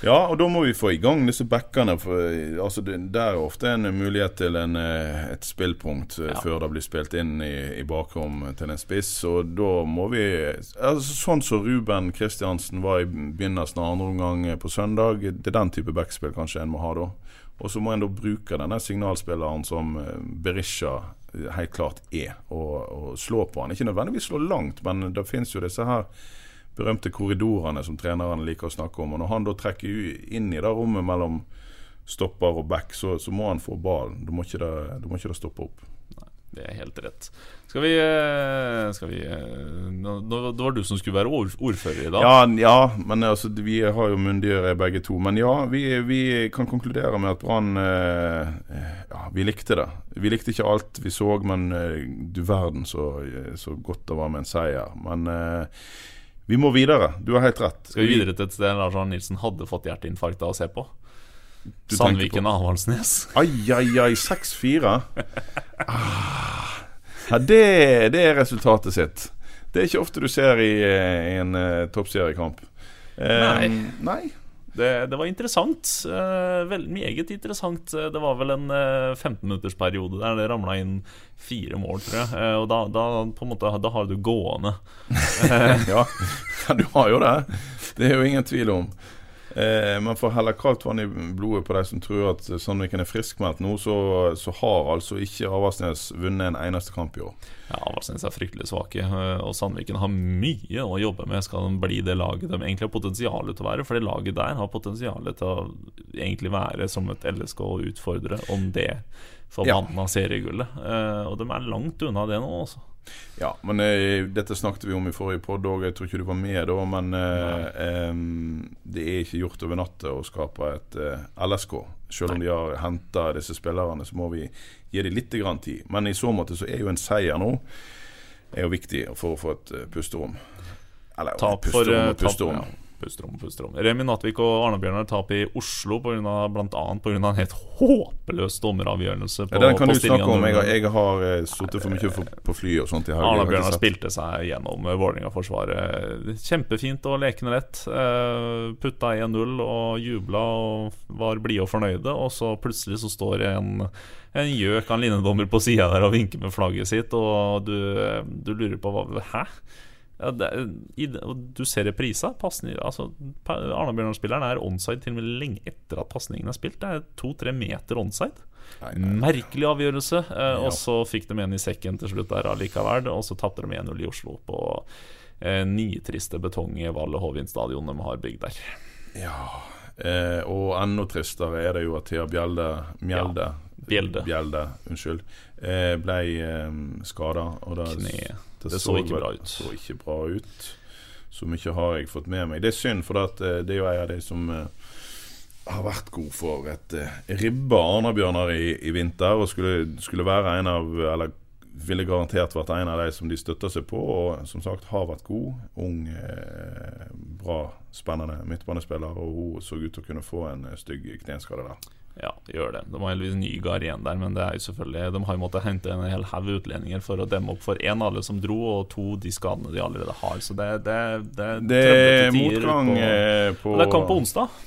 A: Ja, og da må vi få i gang disse backene. For, altså, det, det er ofte en mulighet til en, eh, et spillpunkt eh,
B: Ja.
A: før det blir spilt inn i, i bakrom til en spiss. Og da må vi altså, Sånn som Ruben Kristiansen var i begynnelsen av andre omgang på søndag. Det er den type backspill kanskje en må ha da. Og så må en da bruke denne signalspilleren som eh, Berisha helt klart er, og, og slå på han. Ikke nødvendigvis slå langt, men det finnes jo disse her berømte korridorene som trenerne liker å snakke om. Og Når han da trekker inn i det rommet mellom stopper og back, så, så må han få ballen. Da må ikke det, da må ikke det stoppe opp.
B: Det er helt rett. Skal vi, eh, skal vi eh, nå- Det var du som skulle være ordfører i dag.
A: Ja, ja, men altså, vi har jo myndige begge to. Men ja, vi, vi kan konkludere med at Brann eh, Ja, vi likte det. Vi likte ikke alt vi så, men du verden så, så godt det var med en seier. Men vi må videre. Du har helt rett.
B: Skal vi videre til et sted Lars Arne Nilsen hadde fått hjerteinfarkt av å se på?
A: Du
B: Sandviken
A: og
B: Avaldsnes.
A: Ai, ai, ai, 6-4. Ah. Ja, det, det er resultatet sitt. Det er ikke ofte du ser i, eh, i en uh, toppseriekamp. Um,
B: Nei.
A: nei.
B: Det, det var interessant. eh, vel, meget interessant. Eh, Det var vel en uh, 15-minuttersperiode der det ramla inn fire mål, tror jeg. Eh, og da, da, måte, da har du gående.
A: Ja, du har jo det. Det er jo ingen tvil om. Eh, men for å helle kaldt vann i blodet på de som tror at Sandviken er friskmeldt nå, så, så har altså ikke Avaldsnes vunnet en eneste kamp i år.
B: Ja, Avaldsnes er fryktelig svake, eh, og Sandviken har mye å jobbe med. Skal de bli det laget de egentlig har potensial til å være? For det laget der har potensial til å egentlig være som et LSK og utfordre om det forbanna seriegullet. Eh, og de er langt unna det nå, altså.
A: Ja, men eh, dette snakket vi om i forrige podd òg, jeg tror ikke du var med da. Men eh, det er ikke gjort over natta å skape et eh, LSK. Selv om de har henta disse spillerne, så må vi gi dem litt grann tid. Men i så måte så er jo en seier nå er jo viktig for å få et eh, pusterom. Eller
B: Tap for
A: pusterom
B: eh,
A: og pusterom.
B: Tap, ja, pusterom, pusterom. Remi Natvik og Arne Bjørnar tap i Oslo bl.a. pga. en helt håpløs dommeravgjørelse.
A: Ja, den kan
B: på
A: du snakke om. Jeg, jeg har uh, sittet for mye for, på fly og sånt.
B: Arne Bjørnar spilte seg gjennom Vålerenga-forsvaret. Kjempefint og lekende lett. Eh, Putta 1-0 og jubla og var blide og fornøyde. Og så plutselig så står en, en gjøk av en linjedommer på sida der og vinker med flagget sitt, og du, du lurer på hva Hæ? Ja, det, i, du ser reprisa. Altså, Arne Bjørnar-spilleren er onside til og med lenge etter at pasningen er spilt. Det er to-tre meter onside.
A: Nei, nei.
B: Merkelig avgjørelse. Eh, Og så fikk de en i sekken til slutt der allikevel. Og så tapte de 1-0 i Oslo på eh, nitriste betong i Valle Hovin stadion de har bygd der.
A: Eh, og enda tristere er det jo at Thea Bjelde Mjelde
B: Bjelde.
A: Bjelde, unnskyld. Eh, ble eh, skada. Og det, det,
B: så, så ikke bra ut.
A: Så ikke bra ut. Så mye har jeg fått med meg. Det er synd, for eh, det er jo en av de som eh, har vært god for et eh, ribba Arna-Bjørnar i, i vinter, og skulle, skulle være en av Eller ville garantert vært en av de som de støtter seg på, og som sagt har vært god. Ung, bra, spennende midtbanespiller, og hun så ut til å kunne få en stygg kneskade der.
B: Ja, gjør det. De har heldigvis Nygaard igjen der, men det er jo selvfølgelig de har jo måttet hente en hel haug utlendinger for å demme opp for én alle som dro, og to de skadene de allerede har. Så det, det, det,
A: Det er motgang
B: på,
A: eh, på
B: Det er kamp på onsdag.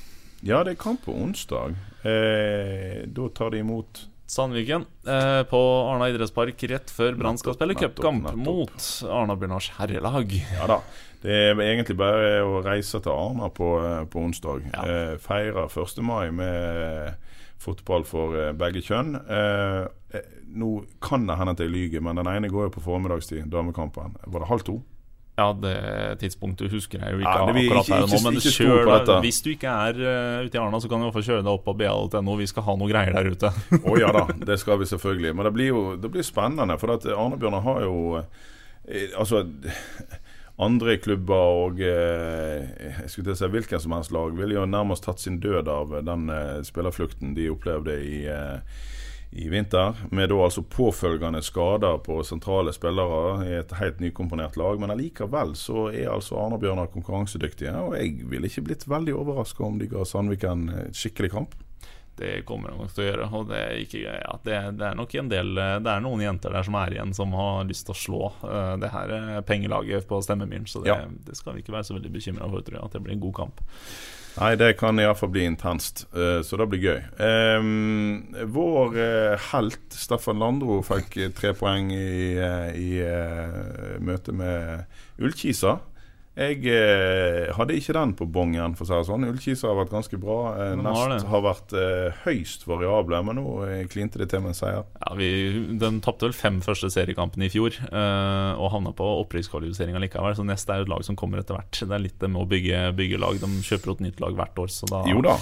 A: Ja, det er kamp på onsdag. Eh, da tar de imot
B: Sandviken eh, på Arna idrettspark rett før Brann skal spille cupkamp mot Arna-Bjørnars herrelag.
A: Ja da. Det er egentlig bare å reise til Arna på, eh, på onsdag.
B: Ja.
A: Eh, feire 1. mai med fotball for eh, begge kjønn. Eh, eh, nå kan det hende at jeg lyver, men den ene går jo på formiddagstid, damekampen. Var det halv to?
B: Ja, det tidspunktet husker jeg jo ikke
A: Ja, det
B: akkurat her nå, men
A: ikke
B: kjør deg. Hvis du ikke er uh, ute i Arna, så kan du i hvert fall kjøre deg opp på ba.no. Vi skal ha noe greier der ute.
A: Å ja da, det skal vi selvfølgelig. Men det blir jo det blir spennende. For at Arne-Bjørnar har jo eh, Altså andre klubber og eh, jeg skulle til å si hvilken som helst lag ville jo nærmest tatt sin død av den eh, spillerflukten de opplevde i, eh, i vinter. Med da altså påfølgende skader på sentrale spillere i et helt nykomponert lag. Men allikevel så er altså Arne-Bjørnar konkurransedyktige. Og jeg ville ikke blitt veldig overraska om de ga Sandviken et skikkelig kamp.
B: Det kommer de nok til å gjøre. Og det er, ikke, ja, det, det er nok en del Det er noen jenter der som er igjen, som har lyst til å slå uh, det her eh, pengelaget på Stemmemyren. Så det,
A: Ja.
B: det skal vi ikke være så veldig bekymra for, tror jeg. At det blir en god kamp.
A: Nei, det kan iallfall bli intenst, uh, så det blir gøy. Um, vår uh, helt Staffan Landro fikk tre poeng i, i møte med Ullkisa. Jeg eh, hadde ikke den på bongen, for å si det sånn. Ullkisa har vært ganske bra. Eh,
B: har
A: Nest
B: det.
A: har vært eh, høyst variable, men nå eh, klinte det til med en seier.
B: Ja, vi, Den tapte vel fem første seriekampene i fjor eh, og havna på opprykkskvalifiseringa likevel. Så nest er jo et lag som kommer etter hvert. Det er litt det med å bygge, bygge lag. De kjøper et nytt lag hvert år. Så da,
A: Jo da.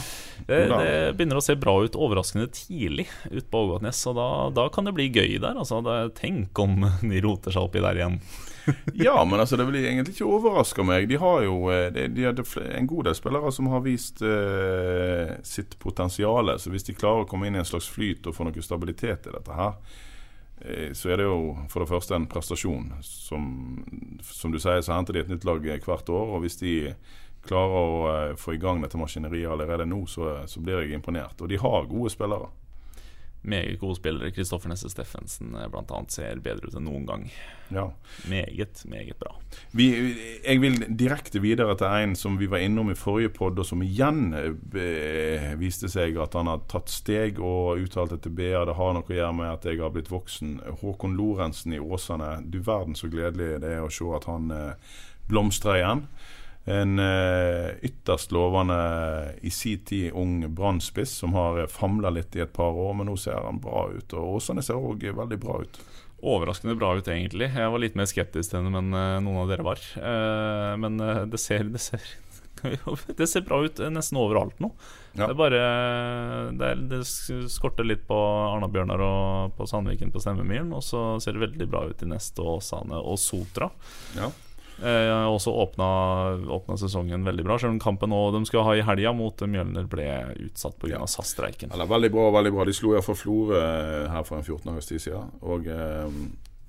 B: det,
A: jo da.
B: det begynner å se bra ut overraskende tidlig ute på Ågotnes. Og da, da kan det bli gøy der. Altså, det, tenk om de roter seg oppi der igjen.
A: Ja, men altså det vil egentlig ikke overraske meg. De har jo eh, de, de hadde en god del spillere som har vist eh, sitt potensial. Så hvis de klarer å komme inn i en slags flyt og få noe stabilitet i dette her, eh, så er det jo for det første en prestasjon. Som, som du sier, så henter de et nytt lag hvert år. Og hvis de klarer å eh, få i gang dette maskineriet allerede nå, så, så blir jeg imponert. Og de har gode spillere.
B: Meget gode spillere. Kristoffer Nesse Steffensen bl.a. blant annet ser bedre ut enn noen gang.
A: Ja.
B: Meget, meget bra.
A: Vi, jeg vil direkte videre til en som vi var innom i forrige podd, og som igjen eh, viste seg at han har tatt steg og uttalte til BA det har noe å gjøre med at jeg har blitt voksen. Håkon Lorentzen i Åsane. Du verden så gledelig det er å se at han eh, blomstrer igjen. En eh, ytterst lovende i sin tid ung brannspiss som har uh, famla litt i et par år, men nå ser han bra ut. Og Åsane ser òg veldig bra ut.
B: Overraskende bra ut, egentlig. Jeg var litt mer skeptisk til henne enn eh, noen av dere var. Eh, men eh, det ser, det ser Det ser bra ut eh, nesten overalt nå.
A: Ja.
B: Det er bare Det, er, det skorter litt på Arna-Bjørnar og på Sandviken på Stemmemyren, og så ser det veldig bra ut i Neste Åsane og Sotra.
A: Ja.
B: Eh, også åpna, åpna sesongen veldig bra, selv om kampen nå de skulle ha i helga mot Mjølner ble utsatt pga.
A: Ja.
B: av SAS-streiken.
A: Ja, veldig bra, veldig bra. De slo iallfall Florø eh, her for en 14 dagers tid siden. Og eh,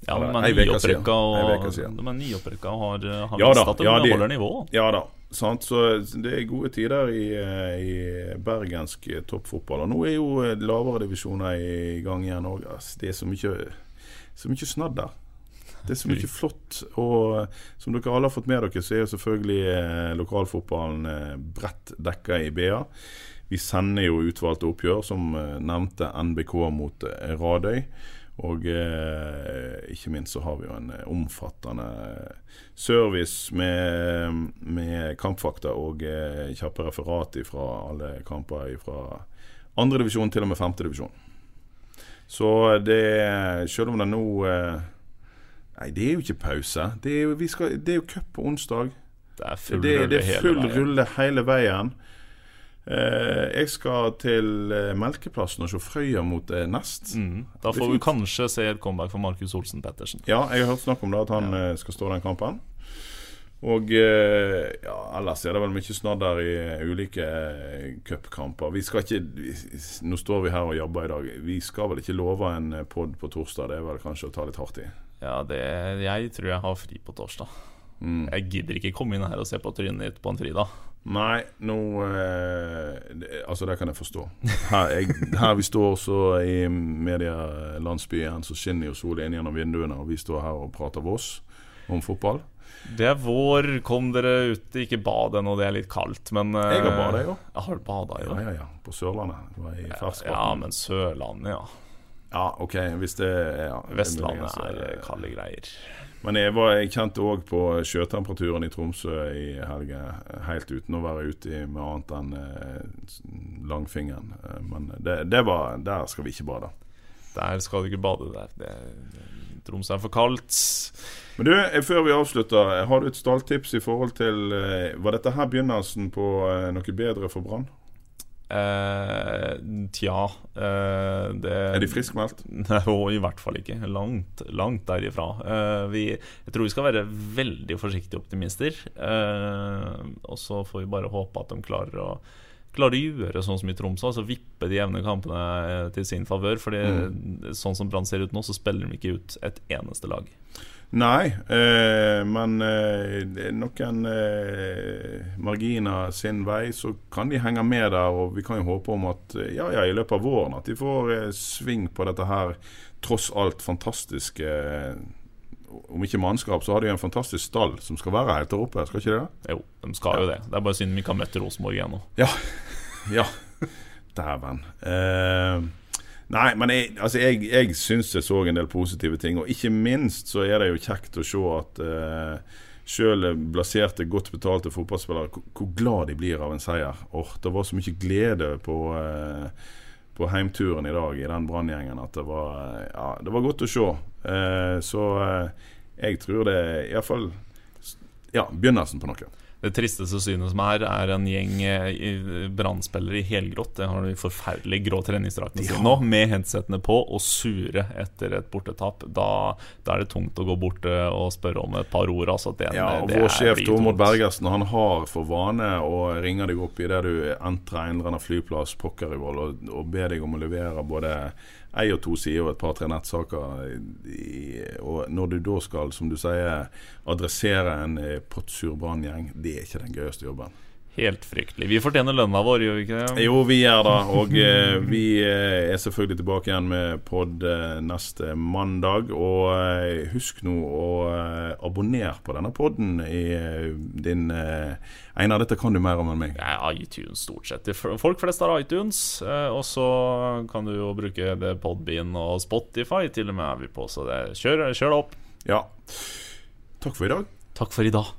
B: Ja, de er nyopprykka og, og har, har
A: Ja da,
B: at de
A: ja, de-
B: holder nivå.
A: Ja da. Sant? Så det er gode tider i, eh, i bergensk toppfotball. Og nå er jo eh, lavere divisjoner i gang igjen òg. Det er så mye, så mye snadder. Det er så mye flott. Og eh, som dere alle har fått med dere, så er jo selvfølgelig eh, lokalfotballen eh, bredt dekka i BA. Vi sender jo utvalgte oppgjør, som nevnte NBK mot Radøy. Og eh, ikke minst så har vi jo en omfattende service med, med kampfakta og eh, kjappe referat fra alle kamper fra andredivisjon til og med femtedivisjon. Så det Selv om det nå eh, Nei, det er jo ikke pause. Det er jo, vi skal, det er jo cup på onsdag.
B: Det er full
A: Det, det er
B: hele
A: full
B: veien.
A: rulle hele veien. Eh, jeg skal til eh, Melkeplassen og se Frøya mot eh, Nest.
B: Mm. Da får vi kanskje se et comeback for Markus Olsen Pettersen.
A: Ja, jeg har hørt snakk om det, at han eh, skal stå den kampen. Og ja, ellers er det vel mye snadder i ulike cupkamper. Vi skal ikke Nå står vi her og jobber i dag. Vi skal vel ikke love en pod på torsdag. Det er vel kanskje å ta litt hardt i.
B: Ja, det, jeg tror jeg har fri på torsdag. Jeg gidder ikke komme inn her og se på trynet ditt på en fridag.
A: Nei, nå eh, Altså, det kan jeg forstå. Her, jeg, her vi står så i medielandsbyen, så skinner jo solen inn gjennom vinduene, og vi står her og prater Voss om fotball.
B: Det er vår, kom dere ut. Ikke bad ennå, det er litt kaldt, men eh,
A: Jeg har badet, jo.
B: Jeg har bada jo.
A: Ja, ja, ja. På Sørlandet. Det var i ferskvann.
B: Ja, men Sørlandet, ja.
A: Ja, OK, hvis det ja,
B: Vestlandet er
A: eh,
B: eh, kalde greier.
A: Men jeg, var, jeg kjente òg på sjøtemperaturen i Tromsø i helga, helt uten å være ute med annet enn eh, langfingeren. Eh, Men det, det var Der skal vi ikke bade.
B: Der skal du ikke bade der. Det, Tromsø er for kaldt.
A: Men du, eh, før vi avslutter, har du et stalltips i forhold til eh, Var dette her begynnelsen på eh, noe bedre for Brann?
B: Eh, tja eh, det,
A: Er de friskmeldt?
B: I hvert fall ikke. Langt, langt derifra. Eh, vi, jeg tror vi skal være veldig forsiktige optimister. Eh, og så får vi bare håpe at de klarer å Klarer å gjøre sånn som i Tromsø, altså vippe de jevne kampene eh, til sin favør. Fordi sånn som Brann ser ut nå, så spiller de ikke ut et eneste lag.
A: Nei, eh, men eh, det noen eh, marginer sin vei, så kan de henge med der. Og vi kan jo håpe om at eh, ja, ja, i løpet av våren at de får eh, sving på dette her tross alt fantastiske eh, Om ikke mannskap, så har de en fantastisk stall som skal være helt der oppe, skal ikke det?
B: Jo, de skal jo det. Det er bare synd vi ikke har møtt Rosenborg ennå.
A: Ja. ja. Dæven. Eh, nei, men jeg, altså jeg, jeg syns jeg så en del positive ting. Og ikke minst så er det jo kjekt å se at uh, Sjøl blaserte, godt betalte fotballspillere, hvor, glad de blir av en seier. Åh, Det var så mye glede på, eh, på heimturen i dag i den Branngjengen at det var, eh, ja, det var godt å se. Eh, så eh, jeg tror det er iallfall ja, begynnelsen på noe.
B: Det tristeste synet som er, er en gjeng brannspillere i- helgrått. Det har de forferdelig grå treningsdraktene sine nå, med headsetene på og sure etter et bortetap. Da, da er det tungt å gå bort eh, og spørre om et par ord. Altså, det,
A: Ja, og Vår sjef Tormod. Bergersen Han har for vane å ringe deg opp idet du entrer annen flyplass pokker vold, og, og be deg om å levere både ei og to sider og et par-tre nettsaker. I, og når du da skal, som du sier, adressere en eh, pottsur branngjeng, det er ikke den gøyeste jobben.
B: Helt fryktelig. Vi fortjener lønna vår, gjør vi ikke det?
A: Jo, vi gjør det. Og eh, vi eh, er selvfølgelig tilbake igjen med pod eh, neste mandag. Og eh, husk nå å eh, abonnere på denne podden i eh, din Einar, dette kan du mer om enn meg.
B: Det er iTunes stort sett. Folk flest har iTunes. Og så kan du jo bruke det Podbean og Spotify. Til og med er vi på, så det, kjør, kjør det opp.
A: Ja. Takk for i dag.
B: Takk for i dag.